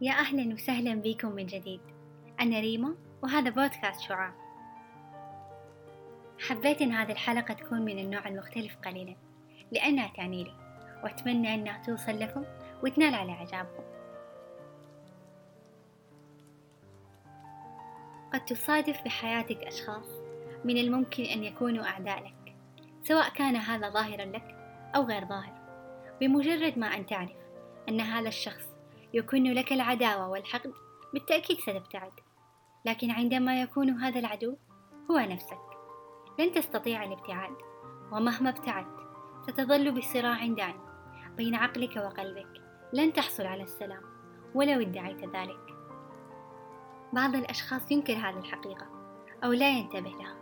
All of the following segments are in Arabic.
يا أهلا وسهلا بكم من جديد. أنا ريما وهذا بودكاست شعاع. حبيت إن هذه الحلقة تكون من النوع المختلف قليلا لأنها تعني لي وأتمنى أنها توصل لكم وتنال على إعجابكم. قد تصادف بحياتك أشخاص من الممكن أن يكونوا أعداء لك سواء كان هذا ظاهرا لك أو غير ظاهر بمجرد ما أن تعرف أن هذا الشخص يكون لك العداوة والحقد بالتأكيد ستبتعد لكن عندما يكون هذا العدو هو نفسك. لن تستطيع الابتعاد ومهما ابتعدت ستظل بصراع دائم بين عقلك وقلبك. لن تحصل على السلام ولو ادعيت ذلك. بعض الأشخاص ينكر هذه الحقيقة أو لا ينتبه لها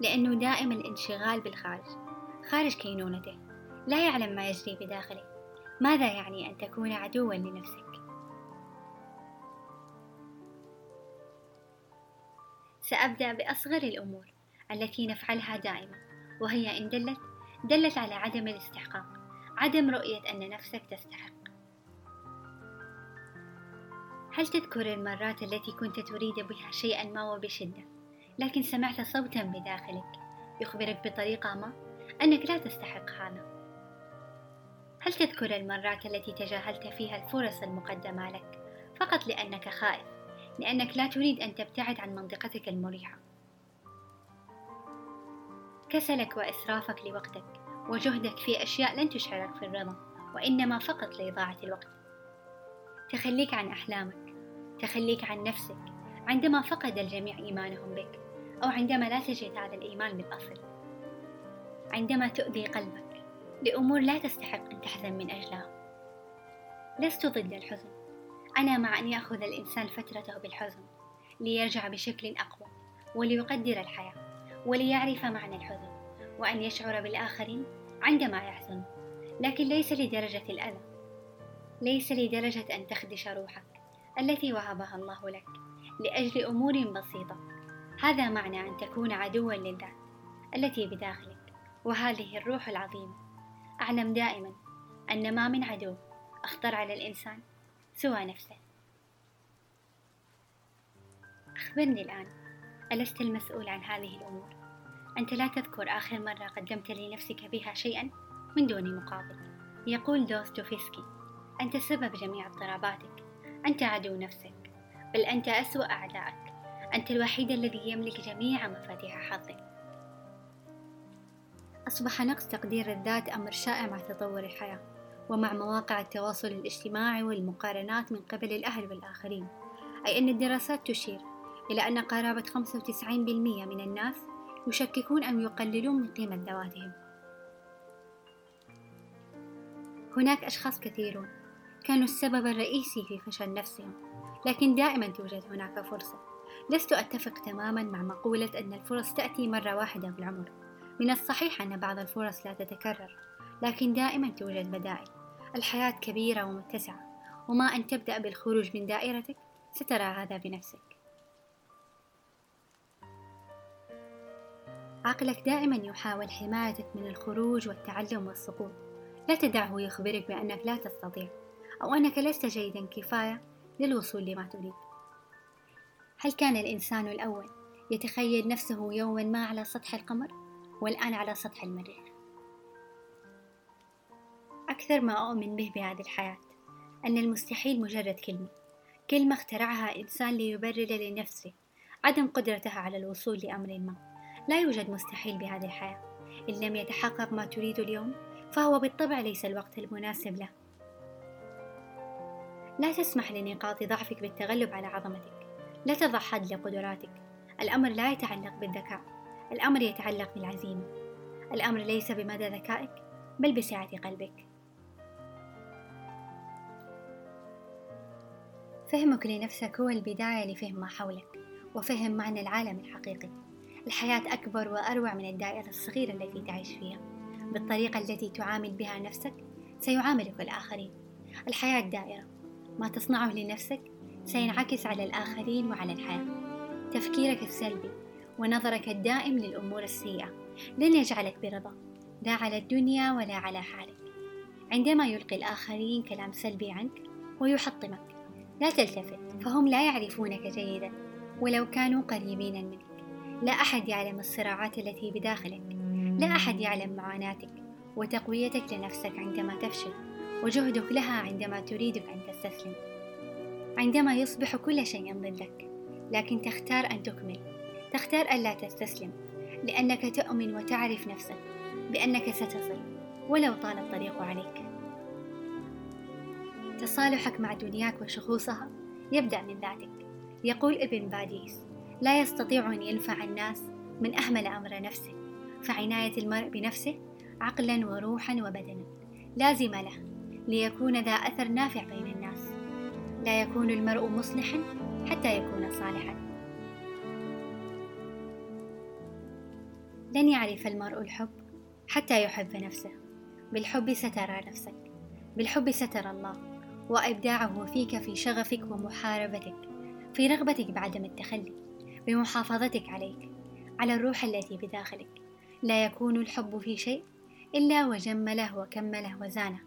لأنه دائما الانشغال بالخارج خارج كينونته. لا يعلم ما يجري بداخله. ماذا يعني أن تكون عدوا لنفسك؟ سأبدأ بأصغر الأمور التي نفعلها دائما وهي إن دلت دلت على عدم الاستحقاق عدم رؤية أن نفسك تستحق. هل تذكر المرات التي كنت تريد بها شيئا ما وبشدة لكن سمعت صوتا بداخلك يخبرك بطريقة ما أنك لا تستحق هذا؟ هل تذكر المرات التي تجاهلت فيها الفرص المقدمة لك فقط لأنك خائف؟ لأنك لا تريد أن تبتعد عن منطقتك المريحة. كسلك وإسرافك لوقتك وجهدك في أشياء لن تشعرك في الرضا وإنما فقط لإضاعة الوقت. تخليك عن أحلامك تخليك عن نفسك عندما فقد الجميع إيمانهم بك أو عندما لا تجد هذا الإيمان بالأصل. عندما تؤذي قلبك لأمور لا تستحق أن تحزن من أجلها. لست ضد الحزن. أنا مع أن يأخذ الإنسان فترته بالحزن ليرجع بشكل أقوى وليقدر الحياة وليعرف معنى الحزن وأن يشعر بالآخرين عندما يحزن لكن ليس لدرجة الأذى ليس لدرجة أن تخدش روحك التي وهبها الله لك لأجل أمور بسيطة. هذا معنى أن تكون عدوا للذات التي بداخلك وهذه الروح العظيمة. أعلم دائما أن ما من عدو أخطر على الإنسان سوى نفسه. أخبرني الآن ألست المسؤول عن هذه الأمور؟ أنت لا تذكر آخر مرة قدمت لنفسك بها شيئا؟ من دون مقابل. يقول دوستوفسكي أنت سبب جميع اضطراباتك. أنت عدو نفسك. بل أنت أسوأ أعدائك. أنت الوحيد الذي يملك جميع مفاتيح حظك. أصبح نقص تقدير الذات أمر شائع مع تطور الحياة. ومع مواقع التواصل الاجتماعي والمقارنات من قبل الأهل والآخرين أي أن الدراسات تشير إلى أن قرابة 95% من الناس يشككون أو يقللون من قيمة ذواتهم. هناك أشخاص كثيرون كانوا السبب الرئيسي في فشل نفسهم لكن دائما توجد هناك فرصة. لست أتفق تماما مع مقولة أن الفرص تأتي مرة واحدة في العمر. من الصحيح أن بعض الفرص لا تتكرر لكن دائما توجد بدائل. الحياة كبيرة ومتسعة وما أن تبدأ بالخروج من دائرتك سترى هذا بنفسك. عقلك دائما يحاول حمايتك من الخروج والتعلم والسقوط. لا تدعه يخبرك بأنك لا تستطيع أو أنك لست جيدا كفاية للوصول لما تريد. هل كان الإنسان الأول يتخيل نفسه يوما ما على سطح القمر والآن على سطح المريخ؟ أكثر ما أؤمن به بهذه الحياة أن المستحيل مجرد كلمة كلمة اخترعها إنسان ليبرر لنفسه عدم قدرتها على الوصول لأمر ما. لا يوجد مستحيل بهذه الحياة. إن لم يتحقق ما تريد اليوم فهو بالطبع ليس الوقت المناسب له. لا تسمح لنقاط ضعفك بالتغلب على عظمتك. لا تضع حد لقدراتك. الأمر لا يتعلق بالذكاء. الأمر يتعلق بالعزيمة. الأمر ليس بمدى ذكائك بل بسعة قلبك. فهمك لنفسك هو البداية لفهم ما حولك وفهم معنى العالم الحقيقي. الحياة أكبر وأروع من الدائرة الصغيرة التي تعيش فيها. بالطريقة التي تعامل بها نفسك سيعاملك الآخرين. الحياة دائرة. ما تصنعه لنفسك سينعكس على الآخرين وعلى الحياة. تفكيرك السلبي ونظرك الدائم للأمور السيئة. لن يجعلك برضا. لا على الدنيا ولا على حالك. عندما يلقي الآخرين كلام سلبي عنك ويحطمك لا تلتفت فهم لا يعرفونك جيدا ولو كانوا قريبين منك. لا أحد يعلم الصراعات التي بداخلك. لا أحد يعلم معاناتك وتقويتك لنفسك عندما تفشل وجهدك لها عندما تريدك أن تستسلم. عندما يصبح كل شيء ضدك لكن تختار أن تكمل. تختار ألا تستسلم لأنك تؤمن وتعرف نفسك بأنك ستصل ولو طال الطريق عليك. تصالحك مع دنياك وشخوصها. يبدأ من ذاتك. يقول ابن باديس لا يستطيع أن ينفع الناس من أهمل أمر نفسه. فعناية المرء بنفسه عقلا وروحا وبدنا. لازم له ليكون ذا أثر نافع بين الناس. لا يكون المرء مصلحا حتى يكون صالحا. لن يعرف المرء الحب حتى يحب نفسه. بالحب سترى نفسك. بالحب سترى الله. وإبداعه فيك في شغفك ومحاربتك في رغبتك بعدم التخلي بمحافظتك عليك على الروح التي بداخلك. لا يكون الحب في شيء إلا وجمله وكمله وزانه.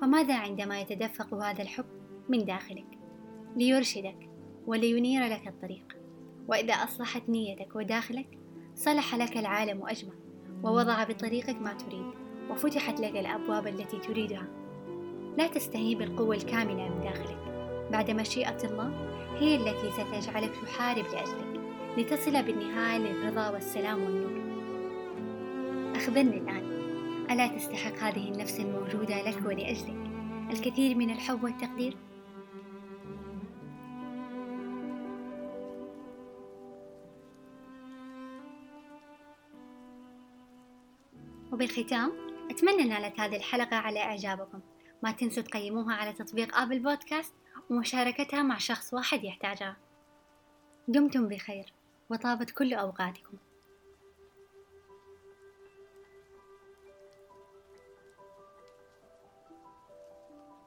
فماذا عندما يتدفق هذا الحب من داخلك؟ ليرشدك ولينير لك الطريق. وإذا أصلحت نيتك وداخلك صلح لك العالم أجمع ووضع بطريقك ما تريد وفتحت لك الأبواب التي تريدها. لا تستهين بالقوة الكامنة من داخلك. بعد مشيئة الله هي التي ستجعلك تحارب لأجلك. لتصل بالنهاية للرضا والسلام والنور. أخبرني الآن ألا تستحق هذه النفس الموجودة لك ولأجلك؟ الكثير من الحب والتقدير؟ وبالختام أتمنى نالت هذه الحلقة على إعجابكم. ما تنسوا تقيموها على تطبيق آبل بودكاست ومشاركتها مع شخص واحد يحتاجها. دمتم بخير وطابت كل أوقاتكم.